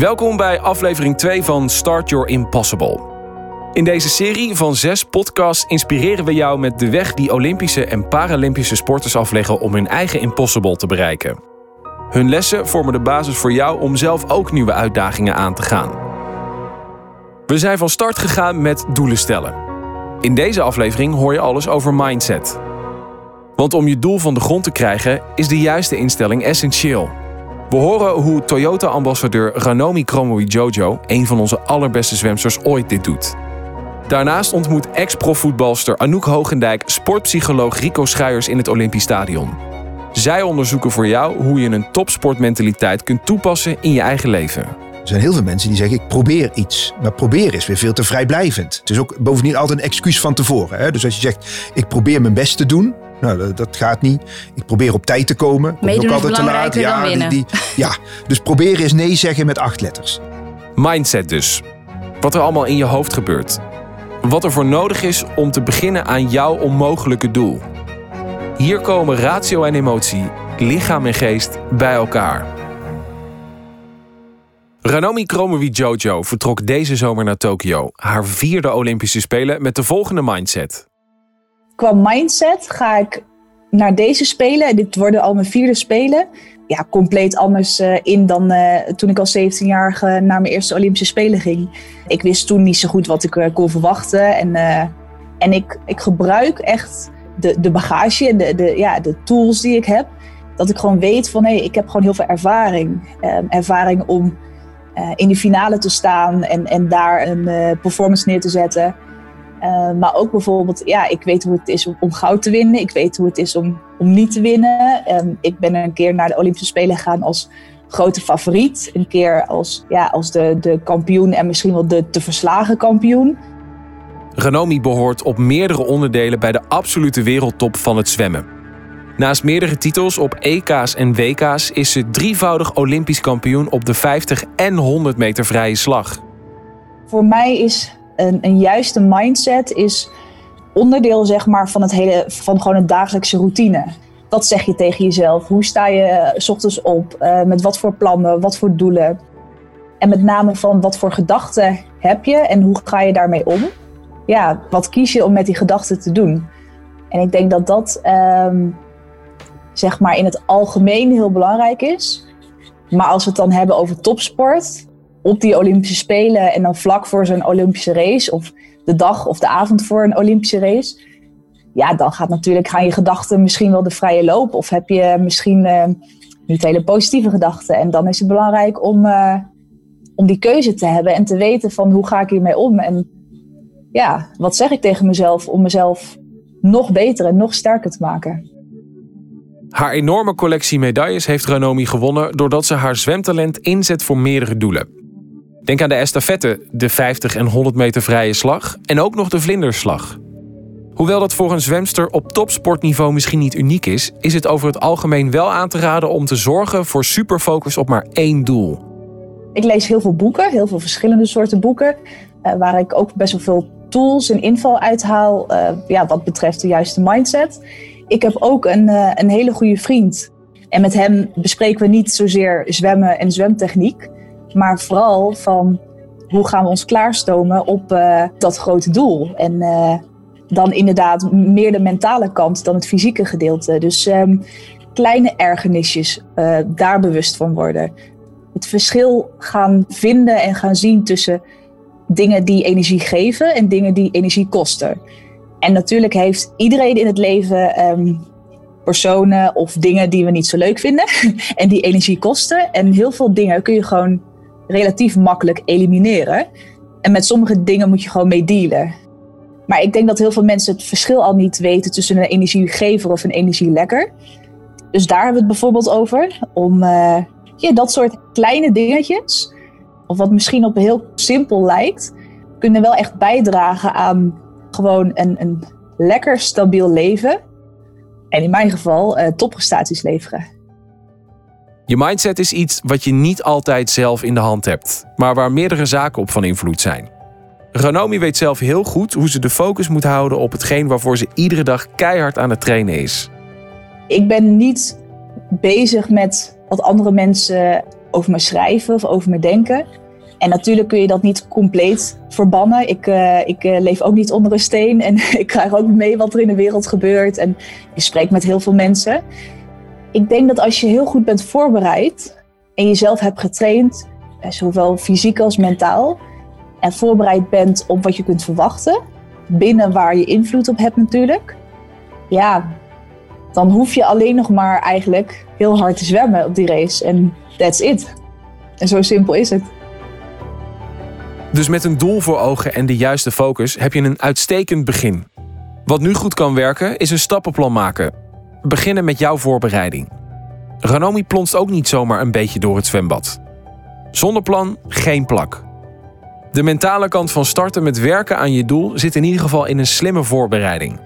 Welkom bij aflevering 2 van Start Your Impossible. In deze serie van zes podcasts inspireren we jou met de weg die Olympische en Paralympische sporters afleggen om hun eigen impossible te bereiken. Hun lessen vormen de basis voor jou om zelf ook nieuwe uitdagingen aan te gaan. We zijn van start gegaan met doelen stellen. In deze aflevering hoor je alles over mindset. Want om je doel van de grond te krijgen is de juiste instelling essentieel. We horen hoe Toyota-ambassadeur Ranomi Kromowidjojo, een van onze allerbeste zwemsters ooit, dit doet. Daarnaast ontmoet ex-profvoetbalster Anouk Hogendijk sportpsycholoog Rico Schuijers in het Olympisch Stadion. Zij onderzoeken voor jou hoe je een topsportmentaliteit kunt toepassen in je eigen leven. Er zijn heel veel mensen die zeggen: ik probeer iets. Maar proberen is weer veel te vrijblijvend. Het is ook bovendien altijd een excuus van tevoren. Hè? Dus als je zegt: ik probeer mijn best te doen. Nou, dat, gaat niet. Ik probeer op tijd te komen. Meedoen ook altijd te laat. Ja, die, die, ja, dus proberen is nee zeggen met acht letters. Mindset dus. Wat er allemaal in je hoofd gebeurt. Wat er voor nodig is om te beginnen aan jouw onmogelijke doel. Hier komen ratio en emotie, lichaam en geest bij elkaar. Ranomi Kromowidjojo vertrok deze zomer naar Tokio, haar vierde Olympische Spelen, met de volgende mindset. Qua mindset ga ik naar deze Spelen, dit worden al mijn vierde Spelen, ja, compleet anders uh, in dan uh, toen ik als 17-jarige naar mijn eerste Olympische Spelen ging. Ik wist toen niet zo goed wat ik uh, kon verwachten. En, en ik, ik gebruik echt de, de bagage en de, de, ja, de tools die ik heb. Dat ik gewoon weet van hey, ik heb gewoon heel veel ervaring. Ehm, ervaring om in de finale te staan en, en daar een performance neer te zetten. Uh, maar ook bijvoorbeeld, ja, ik weet hoe het is om, om, goud te winnen. Ik weet hoe het is om, om niet te winnen. Um, ik ben een keer naar de Olympische Spelen gegaan als grote favoriet. Een keer als, ja, als de, de kampioen en misschien wel de te verslagen kampioen. Renomi behoort op meerdere onderdelen bij de absolute wereldtop van het zwemmen. Naast meerdere titels op EK's en WK's is ze drievoudig Olympisch kampioen op de 50 en 100 meter vrije slag. Voor mij is een, een juiste mindset is onderdeel zeg maar, van, het hele, van gewoon een dagelijkse routine. Wat zeg je tegen jezelf? Hoe sta je eh, s ochtends op? Uh, met wat voor plannen? Wat voor doelen? En met name van wat voor gedachten heb je en hoe ga je daarmee om? Ja, wat kies je om met die gedachten te doen? En ik denk dat dat um, zeg maar in het algemeen heel belangrijk is. Maar als we het dan hebben over topsport, op die Olympische Spelen en dan vlak voor zo'n Olympische race of de dag of de avond voor een Olympische race. Ja, dan gaat natuurlijk, gaan je gedachten misschien wel de vrije loop of heb je misschien uh, niet hele positieve gedachten. En dan is het belangrijk om, uh, om die keuze te hebben en te weten van hoe ga ik hiermee om en ja, wat zeg ik tegen mezelf om mezelf nog beter en nog sterker te maken. Haar enorme collectie medailles heeft Ranomi gewonnen doordat ze haar zwemtalent inzet voor meerdere doelen. Denk aan de estafette, de 50 en 100 meter vrije slag en ook nog de vlinderslag. Hoewel dat voor een zwemster op topsportniveau misschien niet uniek is, is het over het algemeen wel aan te raden om te zorgen voor superfocus op maar één doel. Ik lees heel veel boeken, heel veel verschillende soorten boeken, eh, waar ik ook best wel veel tools en inval uithaal uh, ja, wat betreft de juiste mindset. Ik heb ook een, uh, een hele goede vriend. En met hem bespreken we niet zozeer zwemmen en zwemtechniek. Maar vooral van hoe gaan we ons klaarstomen op uh, dat grote doel. En uh, dan inderdaad meer de mentale kant dan het fysieke gedeelte. Dus um, kleine ergernisjes, uh, daar bewust van worden. Het verschil gaan vinden en gaan zien tussen dingen die energie geven en dingen die energie kosten. En natuurlijk heeft iedereen in het leven um, personen of dingen die we niet zo leuk vinden en die energie kosten. En heel veel dingen kun je gewoon relatief makkelijk elimineren. En met sommige dingen moet je gewoon mee dealen. Maar ik denk dat heel veel mensen het verschil al niet weten tussen een energiegever of een energielekker. Dus daar hebben we het bijvoorbeeld over. Om uh, ja, dat soort kleine dingetjes, of wat misschien op heel simpel lijkt, kunnen wel echt bijdragen aan gewoon een, een lekker stabiel leven. En in mijn geval uh, topprestaties leveren. Je mindset is iets wat je niet altijd zelf in de hand hebt, maar waar meerdere zaken op van invloed zijn. Ranomi weet zelf heel goed hoe ze de focus moet houden op hetgeen waarvoor ze iedere dag keihard aan het trainen is. Ik ben niet bezig met wat andere mensen over mijn schrijven of over mijn denken. En natuurlijk kun je dat niet compleet verbannen. Ik, uh, ik uh, leef ook niet onder een steen en ik krijg ook mee wat er in de wereld gebeurt. En ik spreek met heel veel mensen. Ik denk dat als je heel goed bent voorbereid en jezelf hebt getraind, eh, zowel fysiek als mentaal, en voorbereid bent op wat je kunt verwachten, binnen waar je invloed op hebt natuurlijk, ja, dan hoef je alleen nog maar eigenlijk heel hard te zwemmen op die race. En that's it. En zo simpel is het. Dus met een doel voor ogen en de juiste focus heb je een uitstekend begin. Wat nu goed kan werken, is een stappenplan maken. Beginnen met jouw voorbereiding. Ranomi plonst ook niet zomaar een beetje door het zwembad. Zonder plan geen plak. De mentale kant van starten met werken aan je doel zit in ieder geval in een slimme voorbereiding.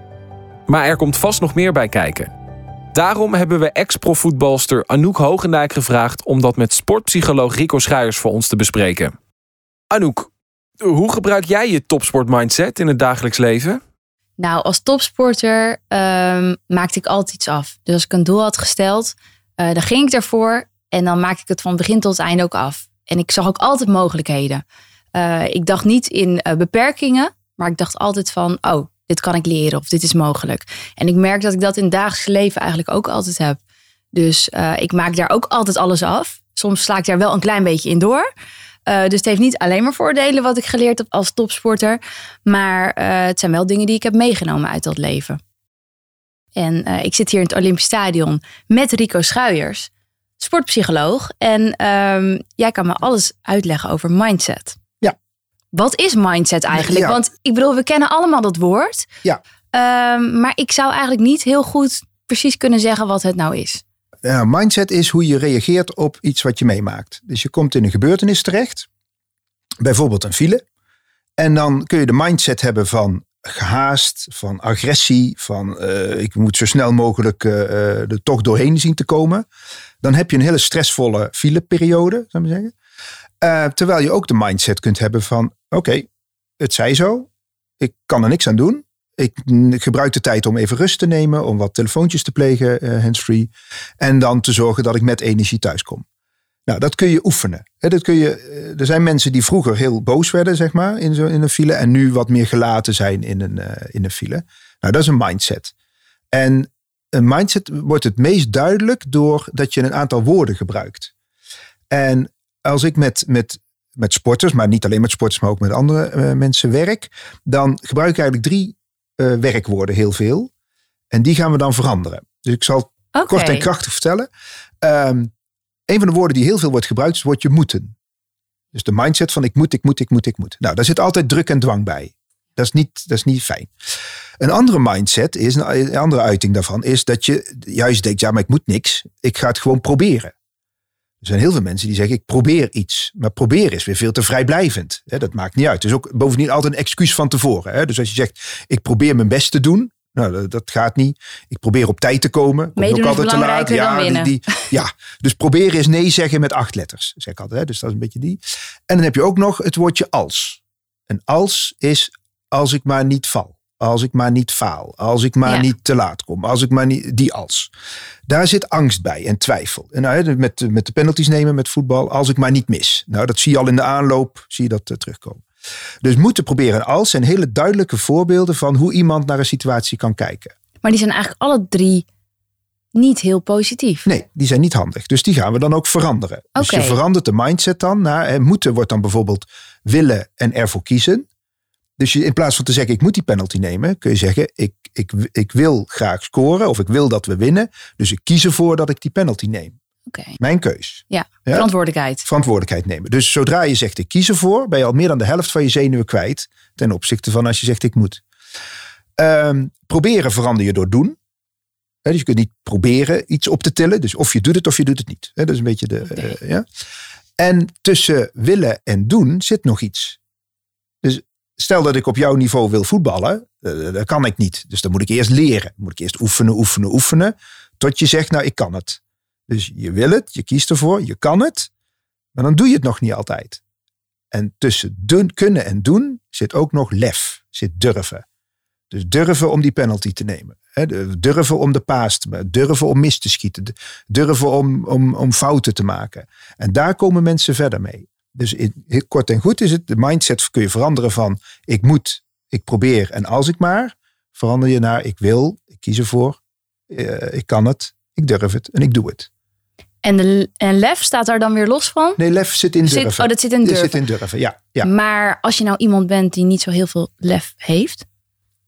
Maar er komt vast nog meer bij kijken. Daarom hebben we ex-profvoetbalster Anouk Hogendijk gevraagd om dat met sportpsycholoog Rico Schuijers voor ons te bespreken. Anouk, hoe gebruik jij je topsportmindset in het dagelijks leven? Nou, als topsporter um, maakte ik altijd iets af. Dus als ik een doel had gesteld, uh, dan ging ik ervoor en dan maakte ik het van begin tot eind ook af. En ik zag ook altijd mogelijkheden. Uh, ik dacht niet in uh, beperkingen, maar ik dacht altijd van, oh, dit kan ik leren of dit is mogelijk. En ik merk dat ik dat in het dagelijks leven eigenlijk ook altijd heb. Dus ik maak daar ook altijd alles af. Soms sla ik daar wel een klein beetje in door. Uh, dus het heeft niet alleen maar voordelen wat ik geleerd heb als topsporter. Maar uh, het zijn wel dingen die ik heb meegenomen uit dat leven. En uh, ik zit hier in het Olympisch Stadion met Rico Schuijers, sportpsycholoog. En um, jij kan me alles uitleggen over mindset. Ja. Wat is mindset eigenlijk? Ja. Want ik bedoel, we kennen allemaal dat woord. Ja. Um, maar ik zou eigenlijk niet heel goed precies kunnen zeggen wat het nou is. Ja, mindset is hoe je reageert op iets wat je meemaakt. Dus je komt in een gebeurtenis terecht, bijvoorbeeld een file. En dan kun je de mindset hebben van gehaast, van agressie, van uh, ik moet zo snel mogelijk uh, er toch doorheen zien te komen. Dan heb je een hele stressvolle fileperiode, zou ik zeggen. Uh, terwijl je ook de mindset kunt hebben van oké, het zij zo, ik kan er niks aan doen. Ik gebruik de tijd om even rust te nemen, om wat telefoontjes te plegen, uh, handsfree. En dan te zorgen dat ik met energie thuis kom. Nou, dat kun je oefenen. dat kun je, er zijn mensen die vroeger heel boos werden, zeg maar, in, zo, in een file. En nu wat meer gelaten zijn in een, uh, in een file. Nou, dat is een mindset. En een mindset wordt het meest duidelijk doordat je een aantal woorden gebruikt. En als ik met, met, met sporters, maar niet alleen met sporters, maar ook met andere mensen werk, dan gebruik ik eigenlijk drie werkwoorden heel veel. En die gaan we dan veranderen. Dus ik zal okay. kort en krachtig vertellen. Um, een van de woorden die heel veel wordt gebruikt is het woordje moeten. Dus de mindset van ik moet, ik moet, ik moet, ik moet. Nou, daar zit altijd druk en dwang bij. Dat is niet, dat is niet fijn. Een andere mindset is, een andere uiting daarvan, is dat je juist denkt, ja, maar ik moet niks. Ik ga het gewoon proberen. Er zijn heel veel mensen die zeggen, ik probeer iets. Maar proberen is weer veel te vrijblijvend. Dat maakt niet uit. Het is ook bovendien altijd een excuus van tevoren. Dus als je zegt, ik probeer mijn best te doen. Nou, dat gaat niet. Ik probeer op tijd te komen. Komt ook altijd te laat. Ja, die, die, ja, dus proberen is nee zeggen met acht letters. Zeg ik altijd. Dus dat is een beetje die. En dan heb je ook nog het woordje als. En als is als ik maar niet val. Als ik maar niet faal. Als ik maar ja. niet te laat kom. Als ik maar niet. Die als. Daar zit angst bij en twijfel. En nou, met, met de penalties nemen met voetbal. Als ik maar niet mis. Nou, dat zie je al in de aanloop. Zie je dat uh, terugkomen. Dus moeten proberen als zijn hele duidelijke voorbeelden van hoe iemand naar een situatie kan kijken. Maar die zijn eigenlijk alle drie niet heel positief. Nee, die zijn niet handig. Dus die gaan we dan ook veranderen. Okay. Dus je verandert de mindset dan naar hè, moeten wordt dan bijvoorbeeld willen en ervoor kiezen. Dus je, in plaats van te zeggen ik moet die penalty nemen, kun je zeggen ik, ik, ik wil graag scoren of ik wil dat we winnen. Dus ik kies ervoor dat ik die penalty neem. Okay. Mijn keus. Ja, ja, verantwoordelijkheid. Verantwoordelijkheid nemen. Dus zodra je zegt ik kies ervoor, ben je al meer dan de helft van je zenuwen kwijt. Ten opzichte van als je zegt ik moet. Um, proberen verander je door doen. He, dus je kunt niet proberen iets op te tillen. Dus of je doet het of je doet het niet. He, dat is een beetje de. Okay. Uh, ja. En tussen willen en doen zit nog iets. Stel dat ik op jouw niveau wil voetballen, uh, dat kan ik niet. Dus dan moet ik eerst leren. Moet ik eerst oefenen, oefenen, oefenen. Tot je zegt, nou ik kan het. Dus je wil het, je kiest ervoor, je kan het, maar dan doe je het nog niet altijd. En tussen kunnen en doen zit ook nog lef, zit durven. Dus durven om die penalty te nemen. Durven om de paas te Durven om mis te schieten. Durven om, om, om fouten te maken. En daar komen mensen verder mee. Dus in, kort en goed is het, de mindset kun je veranderen van ik moet, ik probeer en als ik maar. Verander je naar ik wil, ik kies ervoor, uh, ik kan het, ik durf het en ik doe het. En, de, en lef staat daar dan weer los van? Nee, lef zit in durven. oh, dat zit in durven. Dat zit in durven, ja, ja. Maar als je nou iemand bent die niet zo heel veel lef heeft?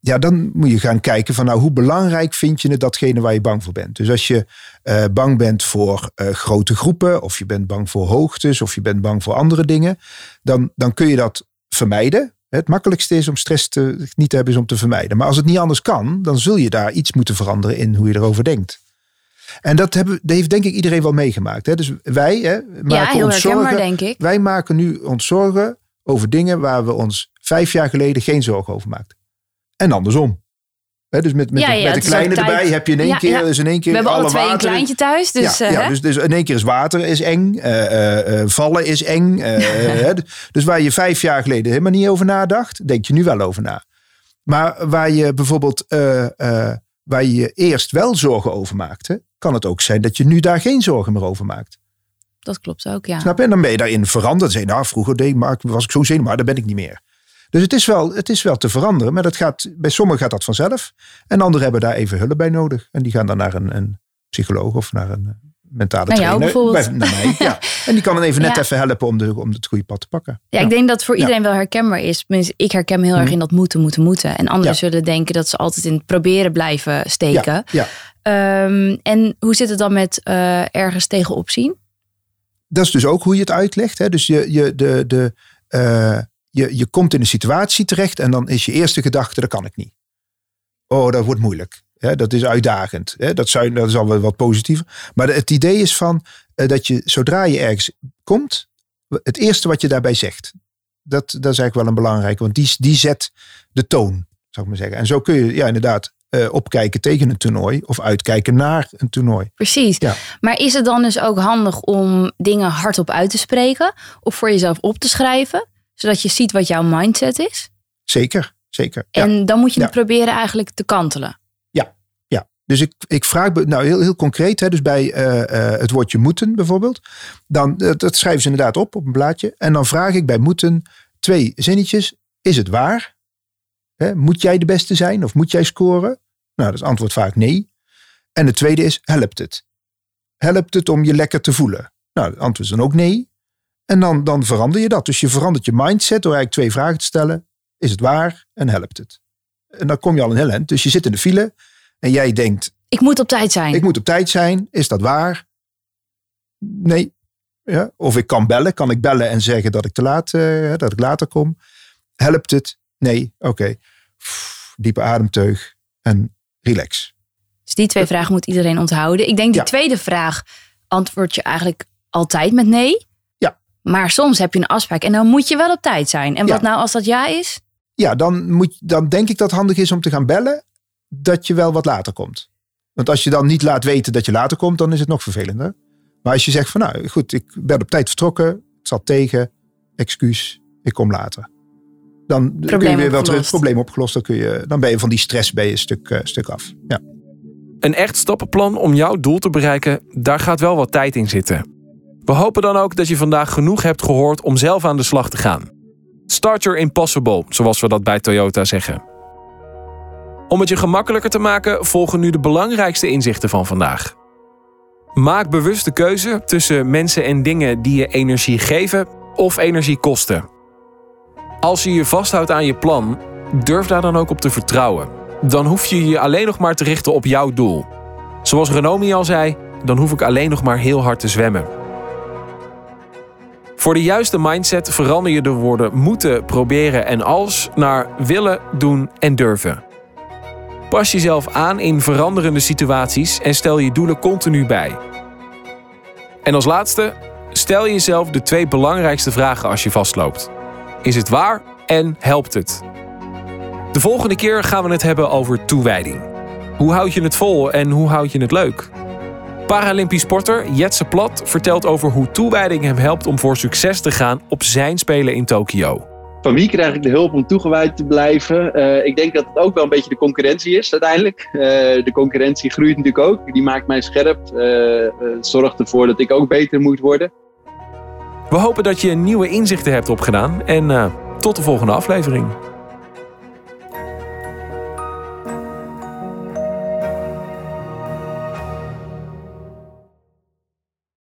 Ja, dan moet je gaan kijken van nou, hoe belangrijk vind je het datgene waar je bang voor bent. Dus als je uh, bang bent voor uh, grote groepen, of je bent bang voor hoogtes, of je bent bang voor andere dingen, dan, dan kun je dat vermijden. Het makkelijkste is om stress te, niet te hebben, is om te vermijden. Maar als het niet anders kan, dan zul je daar iets moeten veranderen in hoe je erover denkt. En dat, hebben, dat heeft denk ik iedereen wel meegemaakt. Hè? Dus wij hè, maken ja, ons zorgen. denk ik. Wij maken nu ons zorgen over dingen waar we ons vijf jaar geleden geen zorgen over maakten. En andersom. dus met, met, de, met de kleine erbij heb je in één keer, dus in één keer. We hebben alle twee water. een kleintje thuis. Dus, ja, uh, dus, dus in één keer is water is eng, uh, uh, vallen is eng. dus waar je vijf jaar geleden helemaal niet over nadacht, denk je nu wel over na. Maar waar je bijvoorbeeld waar je je eerst wel zorgen over maakte, kan het ook zijn dat je nu daar geen zorgen meer over maakt. Dat klopt ook, ja. Snap je? En dan ben je daarin veranderd. Zeg, nou, vroeger deed, maar was ik zo zenuwachtig, maar daar ben ik niet meer. Dus het is, wel, het is wel te veranderen. Maar dat gaat, bij sommigen gaat dat vanzelf. En anderen hebben daar even hulp bij nodig. En die gaan dan naar een, een psycholoog of naar een eh, mentale naar trainer. Bijvoorbeeld. Bij, naar mij, ja. En die kan dan even net ja. even helpen om, de, om het goede pad te pakken. Ja, ik denk dat voor iedereen wel herkenbaar is. Ik herken me heel erg Mhm. in dat moeten, moeten, moeten. En anderen zullen denken dat ze altijd in het proberen blijven steken. Ja, Um, en hoe zit het dan met uh, ergens tegenop zien? Dat is dus ook hoe je het uitlegt. Hè? Dus je, je, de, de, uh, je, je komt in een situatie terecht en dan is je eerste gedachte, dat kan ik niet. Oh, dat wordt moeilijk. Dat is uitdagend. Dat, zou, dat is al wel wat positiever. Maar het idee is van uh, dat je zodra je ergens komt, het eerste wat je daarbij zegt, dat, dat is eigenlijk wel een belangrijke, want die, die zet de toon, zou ik maar zeggen. En zo kun je ja, inderdaad uh, opkijken tegen een toernooi of uitkijken naar een toernooi. Precies. Ja. Maar is het dan dus ook handig om dingen hardop uit te spreken of voor jezelf op te schrijven, zodat je ziet wat jouw mindset is? Zeker, zeker. En ja. dan moet je Ja. het proberen eigenlijk te kantelen. Ja, ja. Dus ik, ik vraag, nou heel, heel concreet, hè, dus bij eh, eh, het woordje moeten bijvoorbeeld, dan, dat, dat schrijven ze inderdaad op op een blaadje. En dan vraag ik bij moeten twee zinnetjes. Is het waar? Hè, moet jij de beste zijn of moet jij scoren? Nou, dat is antwoord vaak nee. En de tweede is, helpt het? Helpt het om je lekker te voelen? Nou, het antwoord is dan ook nee. En dan, dan verander je dat. Dus je verandert je mindset door eigenlijk twee vragen te stellen. Is het waar en helpt het? En dan kom je al een heel eind. Dus je zit in de file en jij denkt, Ik moet op tijd zijn. ik moet op tijd zijn. Is dat waar? Nee. Ja? Of ik kan bellen. Kan ik bellen en zeggen dat ik te laat, eh, dat ik later kom? Helpt het? Nee. Oké. Diepe ademteug en relax. Dus die twee vragen moet iedereen onthouden. Ik denk die Ja. tweede vraag antwoord je eigenlijk altijd met nee. Maar soms heb je een afspraak en dan moet je wel op tijd zijn. En wat Ja. nou als dat ja is? Ja, dan, moet, dan denk ik dat het handig is om te gaan bellen dat je wel wat later komt. Want als je dan niet laat weten dat je later komt, dan is het nog vervelender. Maar als je zegt van nou goed, ik ben op tijd vertrokken, het zat tegen, excuus, ik kom later. Dan kun je weer wel terug, opgelost. probleem opgelost. Dan, kun je, dan ben je van die stress ben je een stuk, eh, stuk af. Ja. Een echt stappenplan om jouw doel te bereiken, daar gaat wel wat tijd in zitten. We hopen dan ook dat je vandaag genoeg hebt gehoord om zelf aan de slag te gaan. Start your impossible, zoals we dat bij Toyota zeggen. Om het je gemakkelijker te maken, volgen nu de belangrijkste inzichten van vandaag. Maak bewust de keuze tussen mensen en dingen die je energie geven of energie kosten. Als je je vasthoudt aan je plan, durf daar dan ook op te vertrouwen. Dan hoef je je alleen nog maar te richten op jouw doel. Zoals Renomi al zei, dan hoef ik alleen nog maar heel hard te zwemmen. Voor de juiste mindset verander je de woorden moeten, proberen en als naar willen, doen en durven. Pas jezelf aan in veranderende situaties en stel je doelen continu bij. En als laatste, stel jezelf de twee belangrijkste vragen als je vastloopt. Is het waar en helpt het? De volgende keer gaan we het hebben over toewijding. Hoe houd je het vol en hoe houd je het leuk? Paralympisch sporter Jetse Plat vertelt over hoe toewijding hem helpt om voor succes te gaan op zijn Spelen in Tokio. Van wie krijg ik de hulp om toegewijd te blijven? Eh, ik denk dat het ook wel een beetje de concurrentie is uiteindelijk. Uh, de concurrentie groeit natuurlijk ook. Die maakt mij scherp. Uh, zorgt ervoor dat ik ook beter moet worden. We hopen dat je nieuwe inzichten hebt opgedaan. En tot de volgende aflevering.